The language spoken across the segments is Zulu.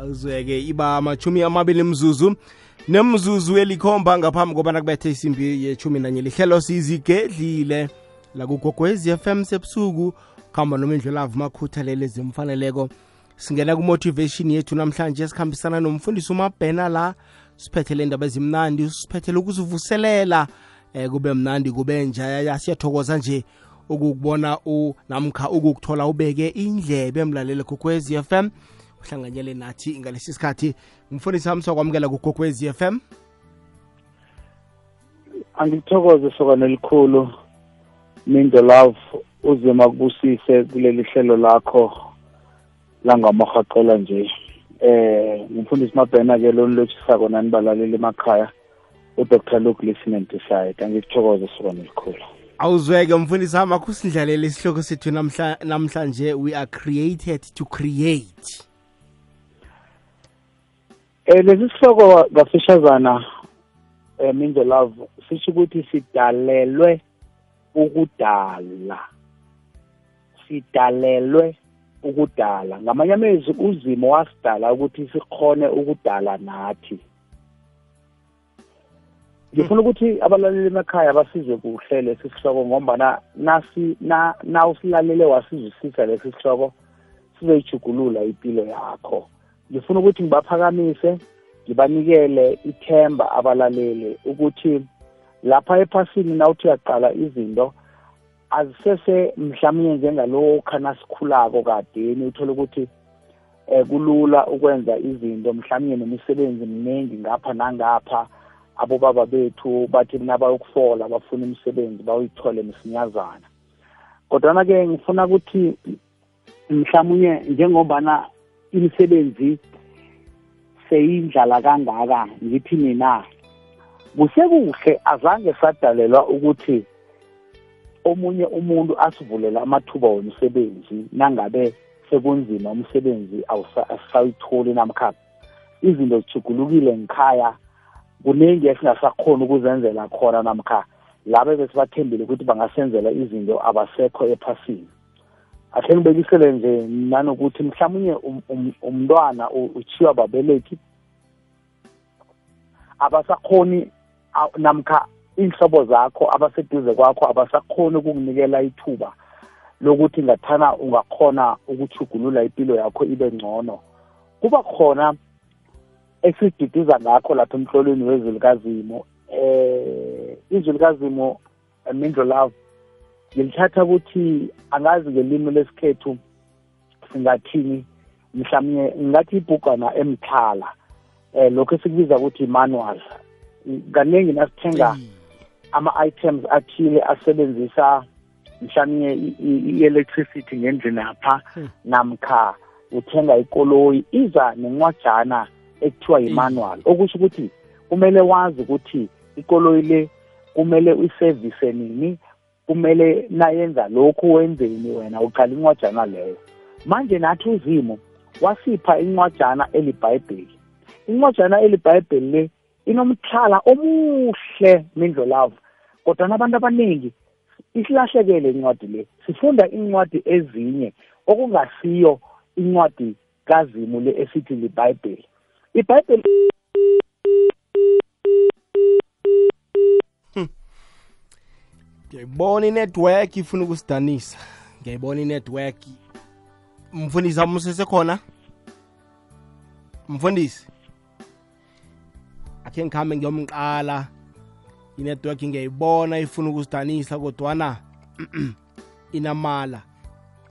azweke iba machumi amabili mzuzu nemzuzu elikhomba ngaphambi kobana kubethe isimbi yechumi nanye lihlelo sizigedlile f FM sebusuku khamba noma indlela avuma khuthalele singena kumotivation yethu namhlanje sikhambisana nomfundisi umabhena la siphethele indaba ezimnandi siphethele ukuzivuselela eh, kube mnandi kube nja siyathokoza nje ukukubona namkha ukukuthola ubeke indlebe emlaleli kokwez f m uhlanganyele nathi ngalesi sikhathi umfundisi sami sokwamukela kugokwez f m angithokoze sokana elikhulu mindo love uze makubusise kuleli hlelo lakho langamahaqela nje eh ngumfundisi mabhena ke lo nani balaleli emakhaya udr luke listening decide angikuthokoze sokana elikhulu awuzweke mfundisi wami akho sidlalele isihloko sethu namhlanje we are created to create Eh lesi sihloko ngafishazana eh Minzo Love sisho ukuthi sidalelwe ukudala. Sidalelwe ukudala. Ngamanye amezwi uzimo wasidala ukuthi sikhone ukudala nathi. Ngifuna ukuthi abalaleli emakhaya basize kuhle lesi sihloko ngombana nasi na na usilalele wasizwisisa lesi sihloko sizoyijugulula impilo yakho. ngifuna ukuthi ngibaphakamise ngibanikele ithemba abalaleli ukuthi lapha ephasini nawuthi uyaqala izinto azisese mhlawumnye njengalokha nasikhulako kadeni uthole ukuthi um kulula ukwenza izinto mhlawumnye nemisebenzi miningi ngapha nangapha abobaba bethu bathi nabayokufola bafuna imisebenzi bawuyithole msinyazana kodwana-ke ngifuna ukuthi mhlawumunye njengobana imisebenzi seyindlala kangaka ngithi mina kusekuhle azange sadalelwa ukuthi omunye umuntu asivulele amathuba womsebenzi nangabe sekunzima umsebenzi awusayitholi namkha izinto zijugulukile ngikhaya kuningi esingasakhona ukuzenzela khona namkha labe besibathembile ukuthi bangasenzela izinto abasekho ephasini akhe ngibekisele nje nanokuthi mhlawumnye um-, um-, umntwana uchiwa babeleki abasakhoni namkha iy'hlobo zakho abaseduze kwakho abasakhoni ukunginikela ithuba lokuthi ngathana ungakhona ukuchugulula impilo yakho ibe ngcono kuba khona esididiza ngakho lapha emhlolweni wezwi likazimo eh izwi likazimo mindlo love ngilithatha ukuthi angazi ngelimi lesikhethu singathini mhlawumnye ngingathi ibhugana emthala eh lokho esikubiza ukuthi manual kaningi nasithenga mm. ama-items athile asebenzisa mhlawumnye i-electricity ngendlini apha hmm. namkha uthenga ikoloyi iza nencwajana ekuthiwa yi-manual mm. okusho ukuthi kumele wazi ukuthi ikoloyi le kumele uyisevise nini kumele nayenza lokhu wenzeni wena uqala incwajana leyo manje nathi uzimo wasipha incwajana elibhayibheli incwajana elibhayibheli le inomthala omuhle mindlo lavo kodwa nabantu abaningi isilahlekele incwadi le sifunda incwadi ezinye okungasiyo incwadi kazimu le esithi libhayibheli ibhayibheli bona inetwork ifuna ukusidanisa ngiyayibona inetwork mfundisi amusesekhona mfundisi akhe ngikhambe ngiyomqala inetwork ngiyayibona ifuna ukusidanisa kodwana inamala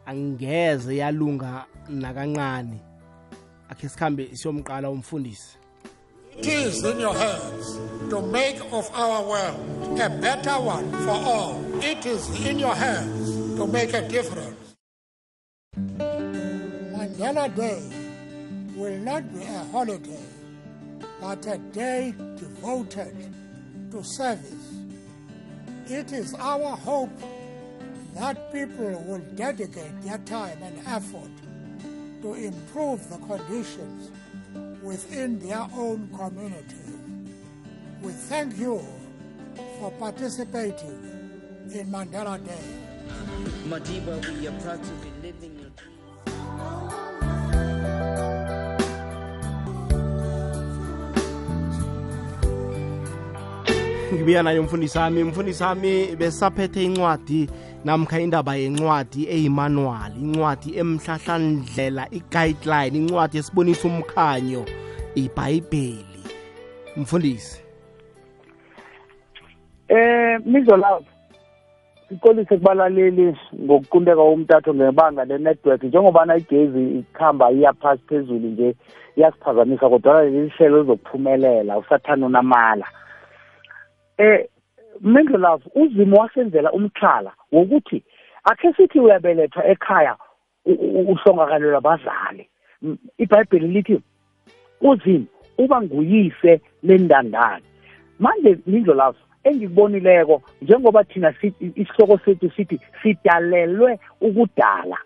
angeze yalunga nakancane akhe sikhambe siyomqala umfundisi It is in your hands to make of our world a better one for all. It is in your hands to make a difference. Mandela Day will not be a holiday, but a day devoted to service. It is our hope that people will dedicate their time and effort to improve the conditions within their own community. We thank you for participating the Mandela Day. Madiba, we are proud to be living in ngibuya nayo mfundisi wami mfundisi wami besaphethe incwadi namkha indaba yencwadi eyimanual incwadi emhlahlandlela i-guideline incwadi esibonisa umkhanyo ibhayibheli mfundisi eh mizolavo sicolise kubalaleli ngokuquleka umtatho ngebanga le-network njengobana igezi ikuhamba iyaphasi phezulu nje iyasiphazamisa kodwana leli hlelo lizokuphumelela usathane unamala eh mendlo lafu uzimo wasenzela umtlhala wokuthi akhe sithi uyabelethwa ekhaya uhlongakalelwa bazali ibhayibheli lithi uzimo uba nguyise lendandane manje mindlo lafu engikubonileko njengoba thina isihloko sethu sithi sidalelwe ukudala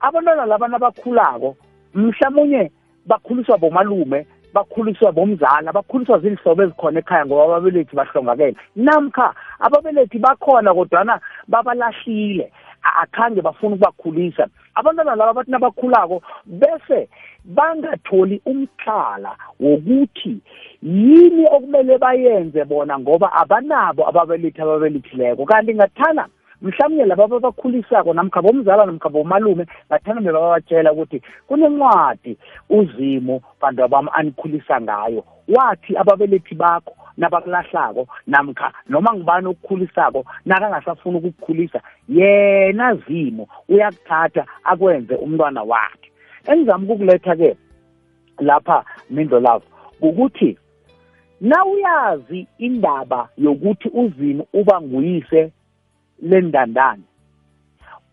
abantwana labana abakhulako mhlamunye bakhuliswa bomalume bakhuliswa bomzala bakhuliswa zilihlobo ezikhona ekhaya ngoba ababelethi bahlongakele namkha ababelethi bakhona kodwana babalahlile akhange bafuna ukubakhulisa abantwana laba bathi nabakhulako bese bangatholi umhlala wokuthi yini okumele bayenze bona ngoba abanabo ababelethi ababelethileko kanti ngathana mhlawumbe laba ababakhulisako namkha bomzala namkha bomalume bathambe babatshela ukuthi kunencwadi uzimo bantu abami anikhulisa ngayo wathi ababelethi bakho nabakulahlako namkha noma ngibani okukhulisako nakangasafuni ukukukhulisa yena zimo uyakuthatha akwenze umntwana wakhe engizama ukukuletha-ke lapha mindlo lavo ukuthi na uyazi indaba yokuthi uzimo uba nguyise lendandane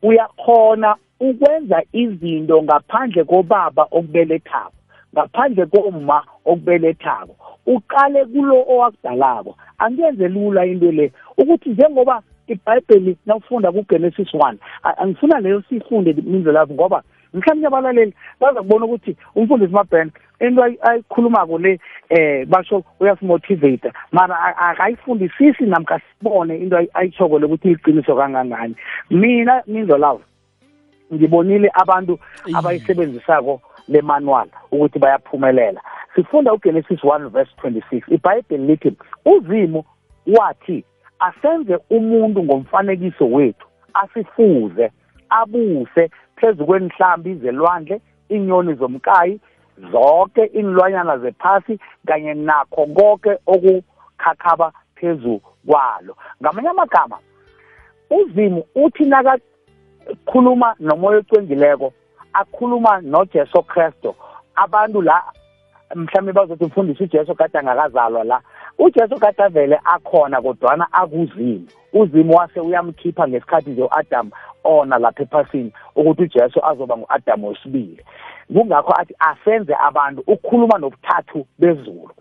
uyakhona ukwenza izinto ngaphandle kobaba okubelethako ngaphandle koma okubelethako uqale kulo owakudalako angenze lula into le ukuthi njengoba ibhayibheli nawufunda kugenesis one angifuna leyo siyifunde mindlelavu ngoba mhlawumbe abalaleli bazakubona ukuthi umfundisi mabhena into ayikhulumako le eh basho uyasimotivate mara akayifundisisi namka sibone into ayithoko lokuthi iqiniso kangangani mina minzo lawo ngibonile abantu abayisebenzisako le manual ukuthi bayaphumelela sifunda ugenesis 1 verse 26 ibhayibheli lithi uzimo wathi asenze umuntu ngomfanekiso wethu asifuze abuse phezu kwenhlambi zelwandle inyoni zomkayi zonke inilwanyana zephasi kanye nakho konke okukhakhaba phezu kwalo ngamanye amagama uzimu uthi nakakhuluma nomoya ocwengileko akhuluma nojesu kristu abantu la mhlawumbe bazothi mfundisa ujesu kade angakazalwa la uJesu kadavele akhona kodwana akuzini uzimo wase uyamkhipha ngesikhathi nje u-adam ona lapha ephasini ukuthi ujesu azoba ngu-adam wesibili kungakho athi asenze abantu ukukhuluma nobuthathu bezulu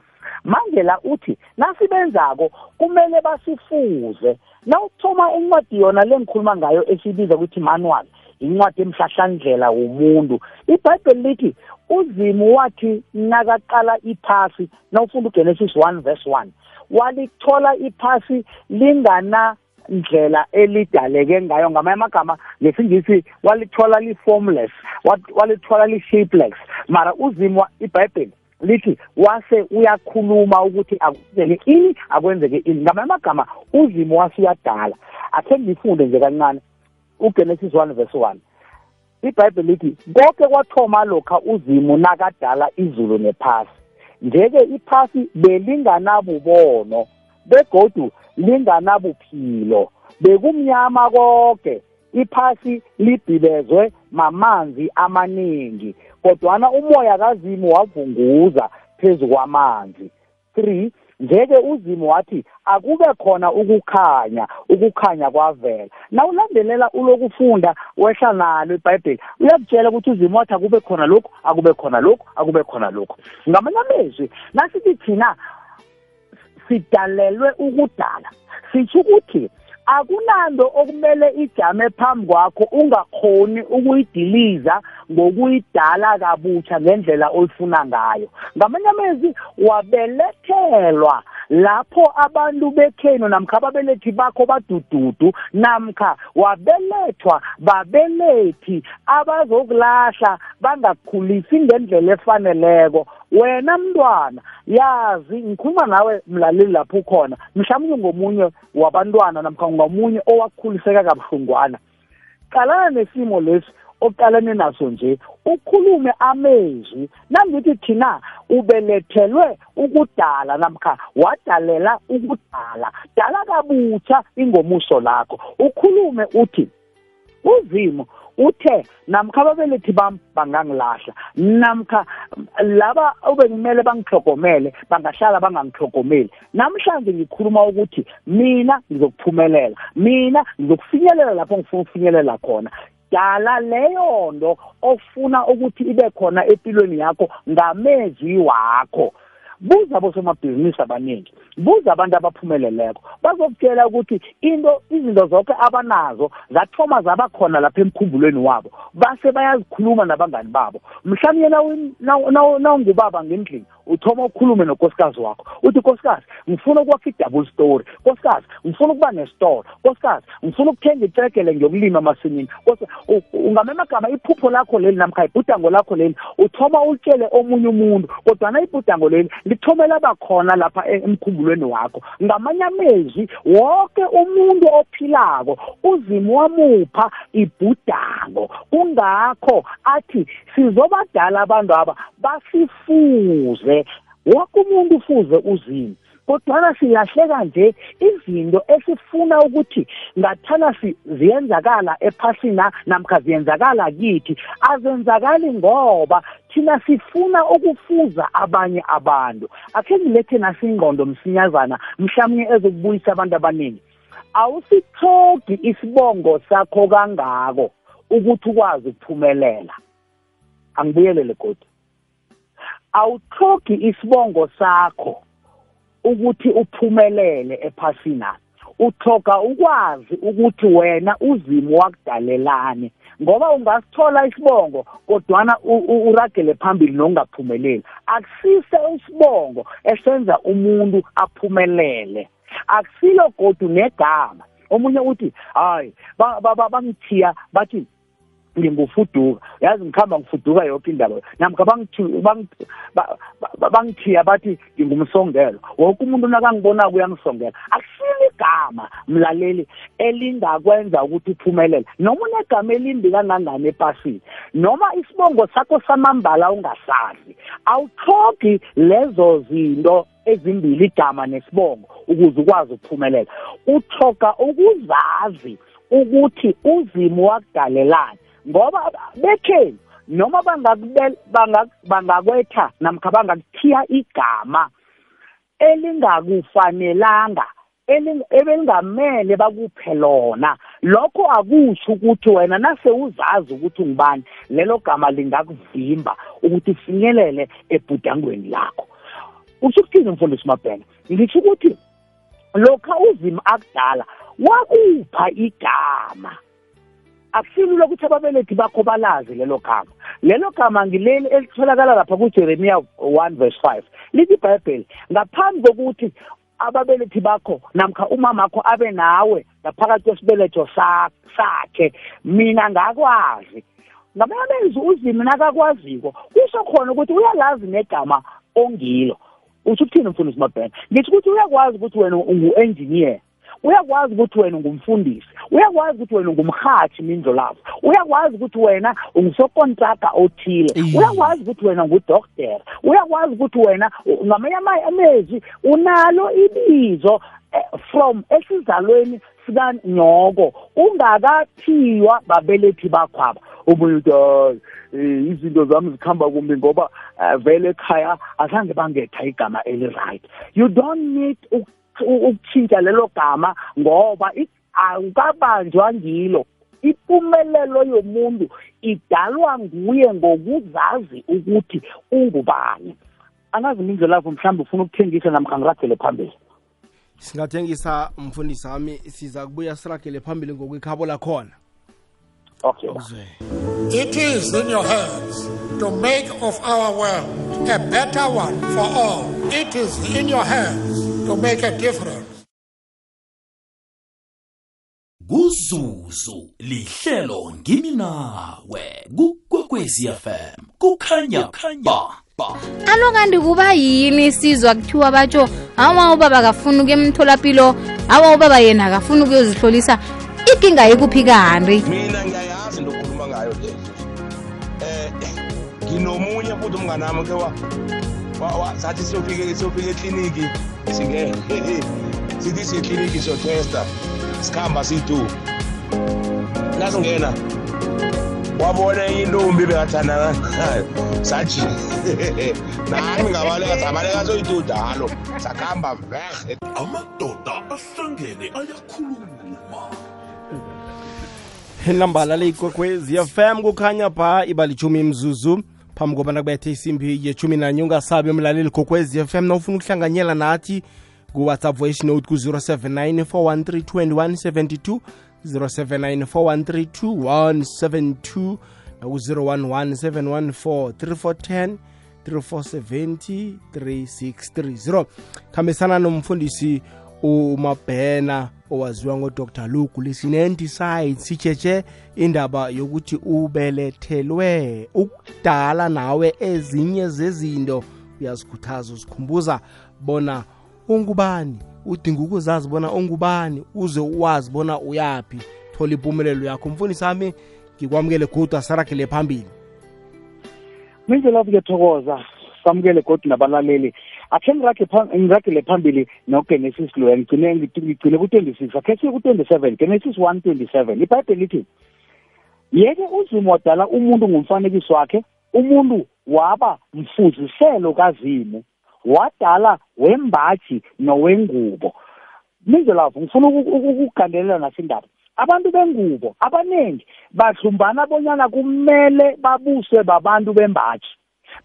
mangela uthi nasibenzako kumele basifuze nawuthoma incwadi yona le ngikhuluma ngayo esibiza ukuthi manual incwadi emhlahlandlela womuntu ibhayibheli lithi uzimu wathi nakaqala iphasi nawufunda ugenesis 1 verse 1 walithola iphasi lingana ndlela elidaleke ngayo ngamanye amagama ngesingisi walithola li-formless walithola li-shapeless mara uzimwa ibhayibheli lithi wase uyakhuluma ukuthi akwenzeke ini akwenzeke ini ngamanye amagama uzimo wase uyadala akhe ngifunde nje kancane ugenesis 1 verse 1 ibhayibheli lithi konke kwathoma lokha uzimu nakadala izulu nephasi nje-ke iphasi belinganabubono begodu linganabuphilo bekumnyama konke iphasi libhibezwe mamanzi amaningi kodwana umoya kazimu wavunguza phezu kwamanzi 3 ngeke uzimo wathi akube khona ukukhanya ukukhanya kwavela nawulandelela ulokufunda wehla nalo ibhayibheli uyakutshela ukuthi uzimo wathi akube khona lokhu akube khona lokhu akube khona lokhu ngamanye amezwi nasithi thina sidalelwe ukudala sitsho ukuthi akunando okumele ijame phambi kwakho ungakhoni ukuyidiliza ngokuyidala kabutsha ngendlela olifuna ngayo ngamanye amezwi wabelethelwa lapho abantu bekhenu namkha ababelethi bakho badududu namkha wabelethwa babelethi abazokulahla bangakukhulisi ngendlela efaneleko wena mntwana yazi ngikhuluma nawe mlaleli lapho ukhona mhlawumbe ngomunye wabantwana namkha ngamunye owakhuliseka kabuhlungwana qalana nesimo lesi oqalane naso nje ukhulume amezwi nangithi thina ubelethelwe ukudala namkha wadalela ukudala dala kabutsha ingomuso lakho ukhulume uthi uzimo uthe namkha ababelethi bami bangangilahla namkha laba obengimele bangihlogomele bangahlala bangangihlogomeli namhlanje ngikhuluma ukuthi mina ngizokuphumelela mina ngizokufinyelela lapho ngifuna ukufinyelela khona dala leyo nto ofuna ukuthi ibe khona empilweni yakho ngamezwi wakho buza bosomabhizinisi abaningi buza abantu abaphumeleleko bazokutshela ukuthi into izinto zonke abanazo zathoma zaba khona lapha emkhumbulweni wabo base bayazikhuluma nabangani babo mhlawumnye nawungubaba ngendlini uthoma ukhulume nonkosikazi wakho uthi nkosikazi ngifuna ukwakha i-double story nkosikazi ngifuna ukuba nesitolo nkosikazi ngifuna ukuthenga itrekele ngiyokulima emasimini ungama amagama iphupho lakho leli namkha ibhudango lakho leli uthoma ulitshele omunye umuntu kodwana ibhudango leli lithobela bakhona lapha emkhumbulweni wakho ngamanye amezwi wonke umuntu ophilako uzimo wamupha ibhudango kungakho athi sizobadala abantu aba basifuze wonke umuntu ufuze uzimo kodwana silahlela nje izinto esifuna ukuthi ngathana ziyenzakala ephasina namkha ziyenzakala kithi azenzakali ngoba thina sifuna ukufuza abanye abantu akhe ngilethe nasingqondo msinyazana mhlawumnye ezokubuyisa abantu abaningi awusithogi isibongo sakho kangako ukuthi ukwazi ukuphumelela angibuyelele kodwa awuthogi isibongo sakho ukuthi uphumelele ephasini uthoga ukwazi ukuthi wena uzimo wakudalelane ngoba ungasithola isibongo kodwana uragele phambili nokungaphumeleli akusise isibongo esenza umuntu aphumelele akusilo godu negama omunye uthi hayi bangithiya bathi ngingufuduka yazi ngikhamba ngifuduka yonke indaba namkha bangithiya bathi ngingumsongelo wonke umuntu nakangibonako uyangisongela akusile igama mlaleli elingakwenza ukuthi uphumelele noma unegama elimbi kangangani epasini noma isibongo sakho samambala ungasazi awuthogi lezo zinto ezimbili igama nesibongo ukuze ukwazi ukuphumelela uthoga ukuzazi ukuthi uzimo wakudalelani ngoba bekhenu noma bangakwetha namkha bangakuthiya igama elingakufanelanga ebelingamele bakuphe lona lokho akusho ukuthi wena nase uzazi ukuthi ungubani lelo gama lingakuvimba ukuthi ufinyelele ebhudangweni lakho usho ukuthini mfundisi mabhena ngisho ukuthi lokha uzima akudala wakupha igama akusilula ukuthi ababelethi bakho balazi lelo gama lelo gama ngileli elitholakala lapha kujeremiya 1 verse 5 lithi ibhayibheli ngaphambi kokuthi ababelethi bakho namkha umamakho abe nawe ngaphakathi kwesibeletho sakhe mina ngakwazi ngamanye amezwi uzimi nakakwaziko kusho khona ukuthi uyalazi negama ongilo utsho ukuthini mfundisi mabhena ngithi ukuthi uyakwazi ukuthi wena ungu-enjiniyera uyakwazi ukuthi wena ungumfundisi uyakwazi ukuthi wena ungumhathi mindlo lapho uyakwazi ukuthi wena ungusokontraka othile uyakwazi ukuthi wena ngudokotela uyakwazi ukuthi wena ngamanye amazwi unalo ibizo eh, from esizalweni sikanyoko ungakathiywa babelethi bakhwaba omunye uthi izinto zami zikhamba kumbi ngoba eh, vele ekhaya azange bangetha igama eli-right you don't need ukuthinta lelo gama ngoba awukabanjwa ngilo impumelelo yomuntu idalwa nguye ngokuzazi ukuthi ungubani angazi mindlelavo mhlawumbe ufuna ukuthengisa namkha ngiragele phambili singathengisa mfundisi wami siza kubuya siragele phambili ngokwikhabo lakhona Okay. It is in your hands to make of our world a better one for all. It is in your hands to make a difference. kuzuzu lihlelo ngimi nawe kukwekwezfm kukhanya khanya alo kanti kuba yini sizwa kuthiwa batsho awa ubaba akafuni ukuya emtholapilo awa ubaba yena akafuni ukuyozihlolisa ikinga yekuphi kanti mina kodwa umngane wami ke sathi siyofike siyofike ekliniki sike sithi siyikliniki siyothesta sikhamba siyi-two nasingena wabona enye intombi bekathandana nayo sathi nami ngabaleka sabaleka soyiduda halo sakuhamba vehe amadoda ahlangene ayakhuluma lambala leyikwekwezi fm kukhanya ba ibalichumi mzuzu phambi kobana kubethe isimbi yechumi nanye ungasabi umlaleli kokwez fm na ufuna ukuhlanganyela nathi kuwhatsapp voice note ku-079 413 2172 naku-011 3470 3630 khambisana nomfundisi umabhena owaziwa ngodr luke lisinenti side sitshetshe indaba yokuthi ubelethelwe ukudala nawe ezinye zezinto uyazikhuthaza uzikhumbuza bona ungubani udinga ukuzazi bona ungubani uze uwazi bona uyaphi thola impumelelo yakho mfundisi ami ngikwamukele godu asarakhele phambili mindlela ke thokoza samukele godu nabalaleli akhe ngiragele phambili nogenesis lo ngigcine ngigcine ku-26 akhe siye ku-27 genesis 127 ibhayibheli lithi yeke uzima wadala umuntu ngumfanekiso wakhe umuntu waba mfuziselo kazimu wadala wembaji nowengubo mindlelavu ngifuna ukugandelela nasindaba abantu bengubo abaningi badlumbana bonyana kumele babuswe babantu bembaji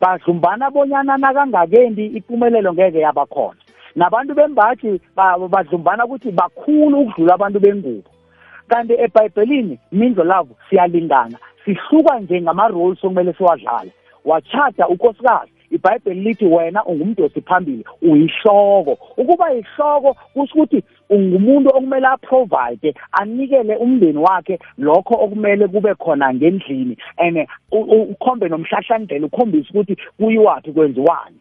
badlumbana bonyana nakangakendi ipumelelo ngeke yabakhona nabantu bembaji badlumbana ukuthi bakhulu ukudlula abantu bengubo kanti ebhayibhelini mindlo lavo siyalingana sihluka nje ngama-roles okumele siwadlale wachata ukosikazi ibhayibheli lithi wena ungumuntu wesiphambili uyihloko ukuba yihloko kusho ukuthi ungumuntu okumele aprovide anikele umndeni wakhe lokho okumele kube khona ngendlini and ukhombe nomhlahlandlela ukhombisa ukuthi kuyiwapi kwenziwani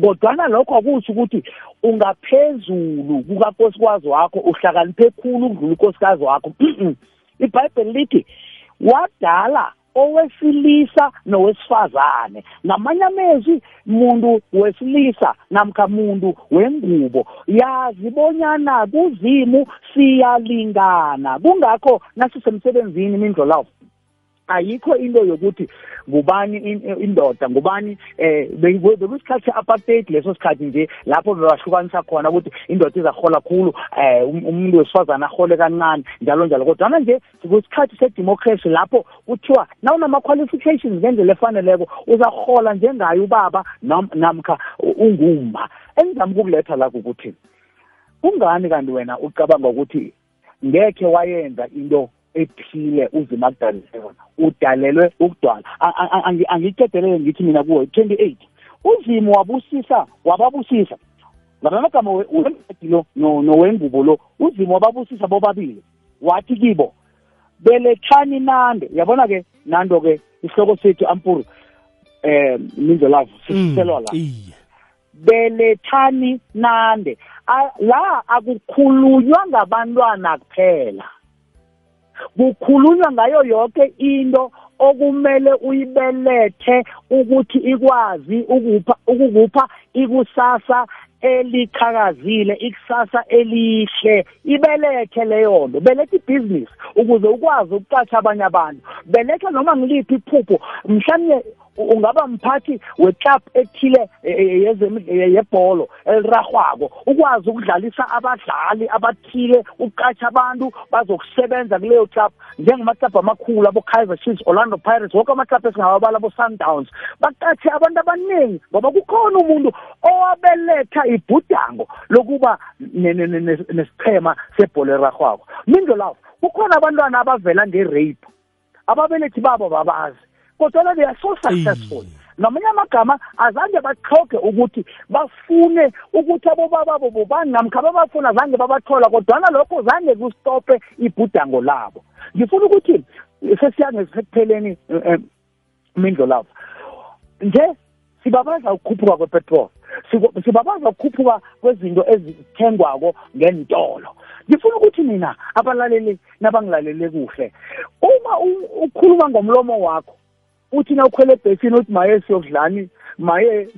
kodwana lokho akusho ukuthi ungaphezulu kukankosikazi wakho uhlakaniphe khulu ukudlula unkosikazi wakho ibhayibheli lithi wadala owesilisa nowesifazane ngamanye amezwi muntu wesilisa namkha muntu wengubo yazi bonyana kuzimu siyalingana kungakho nasisemsebenzini imindlolavo ayikho into yokuthi ngubani indoda ngubani eh bekusikhathi apartheid leso sikhathi nje lapho bebahlukanisa khona ukuthi indoda izahola khulu eh um-, umuntu wesifazana ahole kancane njalo njalo kodwana nje kusikhathi sedemocracy lapho kuthiwa nawunama-qualifications ngendlela efaneleko uzahola njengaye ubaba namkha unguma engizama ukukuletha lakho ukuthi kungani kanti wena ucabanga ukuthi ngekhe wayenza into ephile uzimagdalena udalelwe ukudwala angiyicedelele ngithi mina kuwe 28 uzimo wabusisa wababusisa ngamagama wemadi lo nowembubo lo uzimo wababusisa bobabili wathi kibo belethani nande yabona-ke nando-ke isihloko sethu ampuru um eh, minzo lavo mm, sisiselwa la belethani nande la akukhulunywa ngabantwana kuphela kukhulunywa ngayo yonke into okumele uyibelethe ukuthi ikwazi ukupha ukukupha ikusasa eliqhakazile ikusasa elihle ibelethe leyo nto belethe ibhizinisi ukuze ukwazi ukuqasha abanye abantu belethe noma ngiliphi iphupho mhlawumbe ungaba mphathi weclub ethile e, e, e, yebholo eliragwako ukwazi ukudlalisa abadlali abathile uqatsha abantu bazokusebenza kuleyo club njengamaclub amakhulu abo-kaizer chiefs orlando pirates woke amaclub esingawabala abo-sundowns baqathe abantu abaningi ngoba kukhona umuntu owabeletha ibhudango lokuba nesichema sebholo erarhwako mindlo lawo kukhona abantwana abavela nge-rape ababelethi babo babazi kodwa they are so successful namanye amagama azange baxhoge ukuthi bafune ukuthi abobababo bobani namkha babafuna zange babathola kodwana lokho zange kustope ibhudango labo ngifuna ukuthi sesiyangesekupheleni eh, eh, mindlo lapho nje sibabaza ukukhuphuka kwepetrol sibabaza ukukhuphuka kwezinto ezithengwako ngentolo ngifuna ukuthi nina abalaleli nabangilalele kuhle uma ukhuluma ngomlomo wakho uthi na ukhwele ebhesini uthi maye siyokudlani maye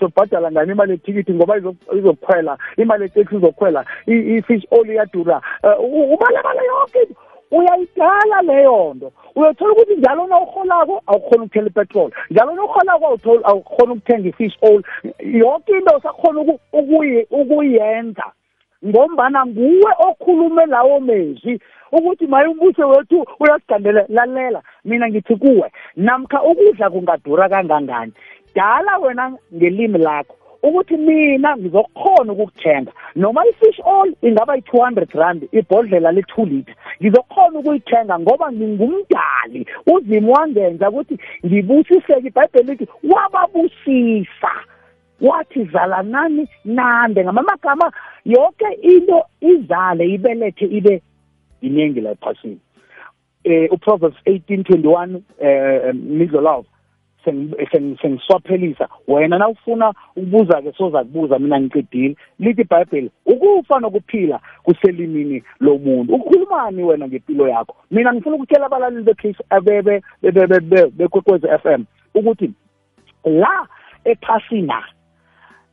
sobhadala ngani imali yethikithi ngoba izokhwela imali yeteksi izokhwela i-fish oil iyadura um ubalabala yonke into uyayidala leyo nto uyothola ukuthi njalo nawurholako awukhona ukuthela ipetroli njalo nawurholako awukhona ukuthenga i-fish oil yonke into usakhona ukuyenza ngombana nguwe okhulume lawo mezwi ukuthi maye umbuso wethu uyasigandela lalela mina ngithi kuwe namkha ukudla kungadura kangangani dala wena ngelimi lakho ukuthi mina ngizokhona ukukuthenga noma i-fish oil ingaba yi-two hundred rand ibhodlela le-two liter ngizokhona ukuyithenga ngoba ngingumdali uzimo wangenza ukuthi ngibusiseke ibhayibheli lithi wababusisa wathi zalanani nande ngamamagama yonke into izale ibelethe ibe iningi la ephasini eh uproverbs 18:21 eh midlo lawo sengiswaphelisa wena nawufuna ukubuza ke soza kubuza mina ngiqedile lithi iBhayibheli ukufa nokuphila kuselimini lomuntu ukhulumani wena ngempilo yakho mina ngifuna ukutshela abalaleli beCase abebe bekwekwezi FM ukuthi la ephasina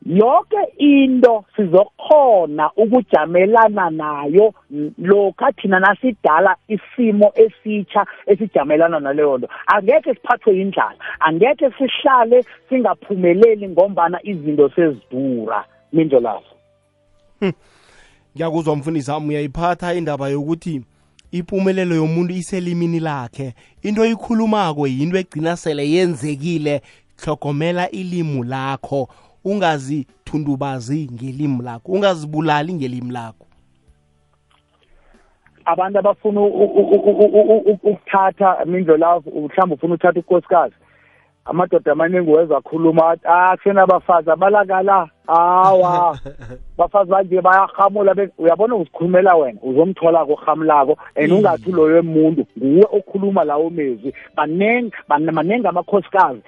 yonke into sizokhona ukujamelana nayo lokha thina nasidala isimo esitsha esijamelana naleyo nto angeke siphathwe yindlala angeke sihlale singaphumeleli ngombana izinto sezidura minjo lazo hm. ngiyakuzwa mfundisi wami uyayiphatha indaba yokuthi impumelelo yomuntu iselimini lakhe into ikhulumako yinto egcina sele yenzekile hlogomela ilimu lakho ungazithundubazi ngelimi lakho ungazibulali ngelimi lakho abantu abafuna ukuthatha mindlo lakho mhlawumbe ufuna uthatha unkosikazi amadoda amaningi weza akhuluma akusena ah, abafazi abalakala hawa bafazi banje bayahamula uyabona uzikhulumela wena uzomthola kohamulako and hmm. ungathi loyo muntu nguwe okhuluma lawo mezwi baningi maningi amakhosikazi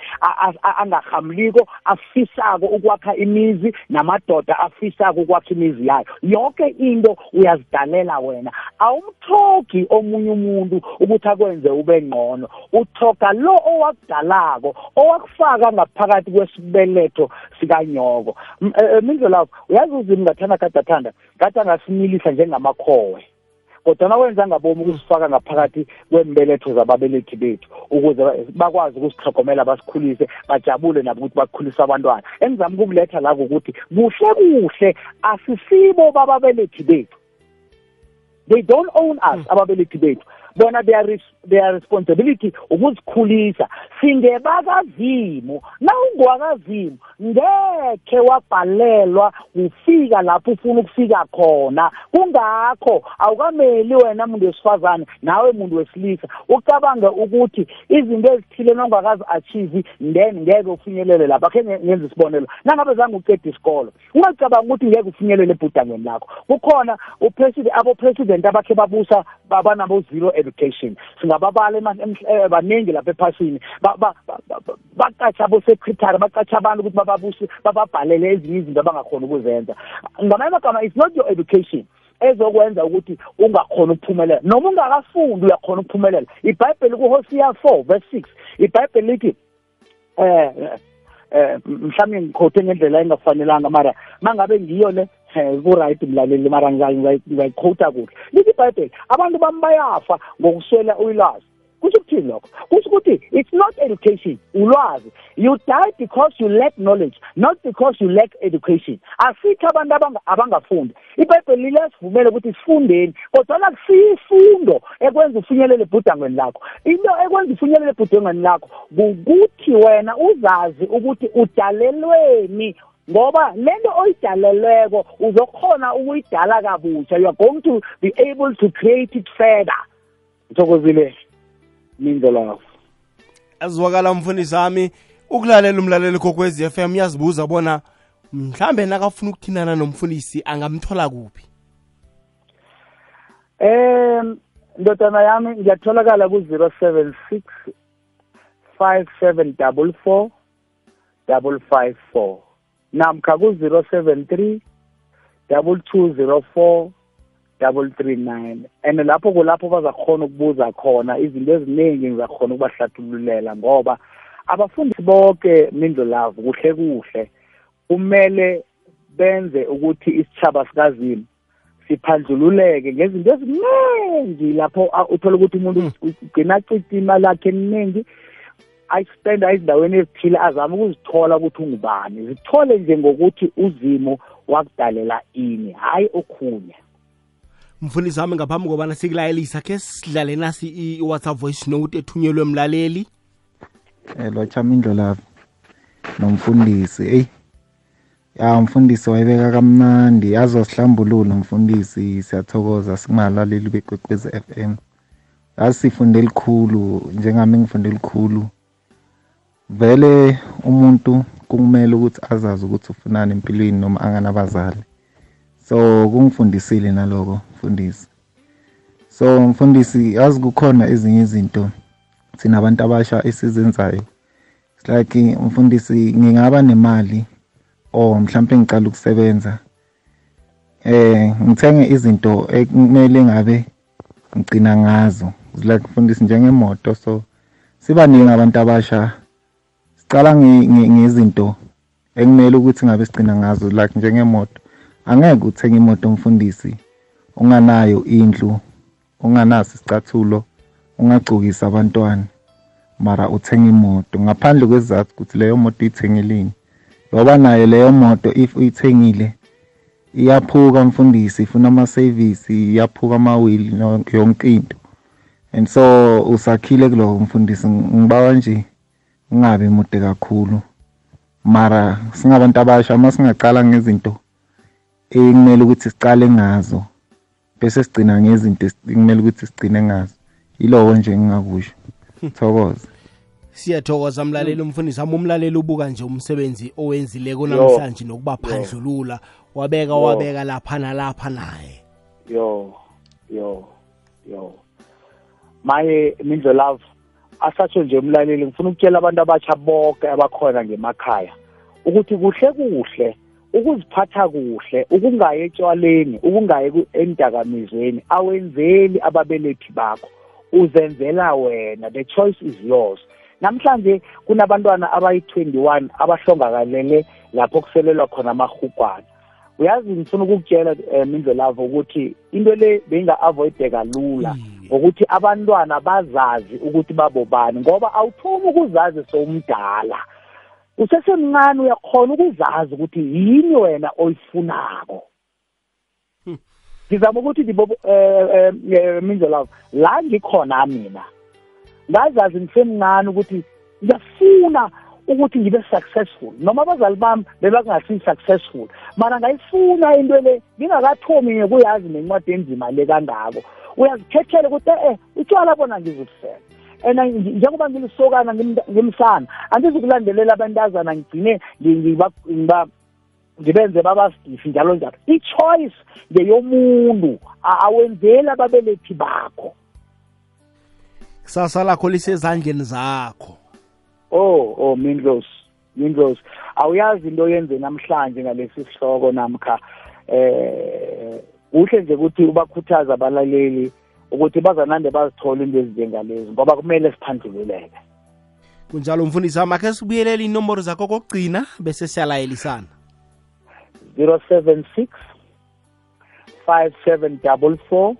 angahamuliko afisako ukwakha imizi namadoda afisako ukwakha imizi yayo yonke into uyazidalela wena awumthogi omunye umuntu ukuthi akwenze ube ngqono uthoga lo owakudalako owakufaka ngaphakathi kwesibeletho sikanyoko Eh, eh, minzo lapho uyazi uzimu ngathanda kade athanda kade angasimilisa njengamakhowe kodwana wenza ngabomi ukusifaka ngaphakathi kwembeletho zababelethi bethu ukuze bakwazi ukusihlogomela basikhulise bajabule nabo ukuthi bakhulise abantwana engizama ukukuletha la ukuthi kuhle kuhle asisibo bababelethi bethu they don't own us hmm. ababelethi bethu bona their their responsibility ukuzikhulisa singebakazimu nawungwakazimu ngekhe wabhalelwa ufika lapho ufuna ukufika khona kungakho awukameli wena muntu wesifazane nawe muntu wesilisa ucabange ukuthi izinto ezithile nongakazi-achieve then ngeke ufinyelele lapha khe ngenza isibonelo nangabe zange uceda isikolo ungacabanga ukuthi ngeke ufinyelele ebhudangeni lakho kukhona upresident abopresident abakhe babusa babanabo-zero and education singababala eh, baningi lapha ephasini baqatsha abosecretary baqatsha abantu ukuthi bababuse bababhalele ezinye izinto abangakhona ukuzenza ngamanye amagama it's not your education ezokwenza ukuthi ungakhona ukuphumelela noma ungakafundi uyakhona ukuphumelela ibhayibheli kuHosea 4 verse 6 ibhayibheli lithi eh eh, eh mhlawumbe ngikhothe ngendlela engafanelanga mara mangabe ngiyo le eh ku-right mlaleli mara ngizayikhota kuhle lithi ibhayibheli abantu bami bayafa ngokuswela ulwazi kusho ukuthini lokho kusho ukuthi it's not education ulwazi you die because you lack knowledge not because you lack education asikho abantu abangafundi ibhayibheli liyasivumela ukuthi sifundeni kodwana kusiyifundo ekwenza ufinyelele ebhudangweni lakho into ekwenza ufinyelele ebhudangweni lakho kukuthi wena uzazi ukuthi udalelweni ngoba lento oyidalelweko uzokhona ukuyidala kabutsha you are going to be able to create it further ngithokozile mindlolafo azwakala mfundisi ami ukulalela umlaleli kokwez f m uyazibuza bona mhlambe nakafuna ukuthindana nomfundisi angamthola kuphi um ndodana yami ngiyatholakala ku-zero seven six five seven double four double five four namkha ku-073 double two zero four double three nine and lapho kulapho bazakhona ukubuza khona izinto eziningi ngizakhona ukubahlathululela ngoba abafundisi bonke mindlo lavo kuhle kuhle kumele benze ukuthi isitshaba sikazini siphandlululeke ngezinto eziningi lapho uthole ukuthi umuntu hmm. ugcina acitima lakhe eliningi ayisipenda ezindaweni ezithile azame ukuzithola ukuthi ungubani zithole nje ngokuthi uzimo wakudalela ini hayi okhunye mfundisi wami ngaphambi kobana sikulayelisa khe sidlale nasi i-whatsapp voice note ethunyelwe mlaleli um eh, lotshama indlolavi nomfundisi eyi ya umfundisi wayibeka kamnandi azosihlambulula umfundisi siyathokoza singalaleli bekwekwezi f m asifunde elikhulu njengami ngifunde elikhulu Vele umuntu kumele ukuthi azazi ukuthi ufunani empilweni noma anganabazali. So kungifundisile naloko mfundisi. So mfundisi yazi kukhona ezinye izinto thina abantu abasha esizenzayo. It's like mfundisi ngingaba nemali or mhlampe ngicala ukusebenza eh ngithenge izinto ekumele ngabe ngigcina ngazo. It's like mfundisi njengemoto so sibaningi abantu abasha Cala ngezinto ekumele ukuthi ngabe sigcina ngazo like njengemoto. Angeke uthenge imoto mfundisi unganayo indlu, unganaso isicathulo, ungagcokisi abantwana mara uthenga imoto ngaphandle kwesizathu ukuthi leyo moto uyithengeleni. Ngoba nayo leyo moto if uyithengile iyaphuka mfundisi ifuna amasevisi, iyaphuka amawili yonke into. And so usakhile kuloko mfundisi ngibawa nje ungabi mude kakhulu mara singabantu abasha uma singaqala ngezinto ekumele ukuthi siqale ngazo bese sigcina ngezinto ekumele ukuthi sigcine ngazo yilowo nje ngingakusho hmm. thokoza siyathokoza mlaleli umfundisi hamba umlaleli ubuka nje umsebenzi owenzile konamhlanje nokuba phandlulula wabeka wabeka lapha nalapha naye yo yo yo maye mindlo love asatsho nje umlaleli ngifuna ukutshela abantu abatsha bonke abakhona ngemakhaya ukuthi kuhle kuhle ukuziphatha kuhle ukungayi etshwaleni ukungayi emdakamizweni awenzeli ababelethi bakho uzenzela wena the choice is yours namhlanje kunabantwana abayi-21 abahlongakalele lapho kuselelwa khona amahugwana uyazi ngifuna ukukutshela um eh, indlelavo ukuthi into le beyinga-avoideka lula mm. ngokuthi abantwana bazazi ukuthi babobani ngoba awuthomi ukuzazi sowumdala usesemncane uyakhona ukuzazi ukuthi yini wena oyifunako hmm. ngizama ukuthi eh, eh, mindlelavo la ngikhona mina ngazazi ngisemncane ukuthi ngiyafuna ukuthi ngibe successful noma abazali bami bebakungasi successful mara ngayifuna into le ngingakathomi ngekuyazi nencwadi enzima le kangako uyazikhethela ukuthi eh, eh utshwala bona ngizibusela and njengoba ngilisokana ngimsana andizukulandelela abantazana ngigcine ngibenze babasidifi njalo njalo i-choice ngeyomuntu awenzeli ababelethi bakho kusasa lakho lisezandleni zakho oh oh mindlosi mindlosi awuyazi into yenze namhlanje ngalesi sihloko namkha eh kuhle nje ukuthi ubakhuthaza abalaleli ukuthi bazanande bazithola into ezinjengalezi ngoba kumele siphandlululeke kunjalo mfundisi amakhe sibuyelela inomboro zakho kokugcina bese siyalayelisana 076 5744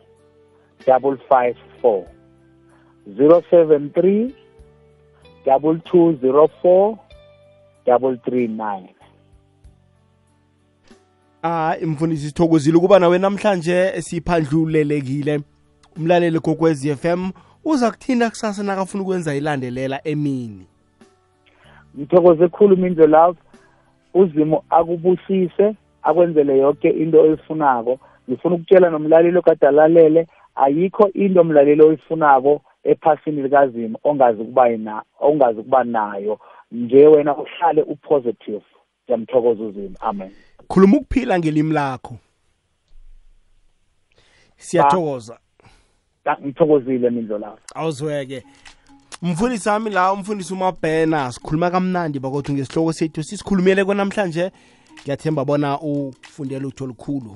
554 073 double two zero four double three nine ah mfundisi sithokozile ukuba nawe namhlanje siphandlulelekile umlaleli gokwez FM uza kuthinda kusasa nakafuna ukwenza ilandelela emini ngithokoze khulu mindlo love uzimo akubusise akwenzele yonke into oyifunako ngifuna ukutshela nomlaleli okade alalele ayikho into mlaleli oyifunako ephasini likazimo ongazi ukuba yina ongazi ukuba nayo nje wena uhlale upositive ngiyamthokoza uzimo amen khuluma ukuphila ngelimi lakho siyathokoza ah, ngithokozile mindlo lawo awuzweke mfundisi wami la umfundisi umabhena sikhuluma kamnandi bakothi ngesihloko sethu sisikhulumele konamhlanje ngiyathemba bona ufundele utho olukhulu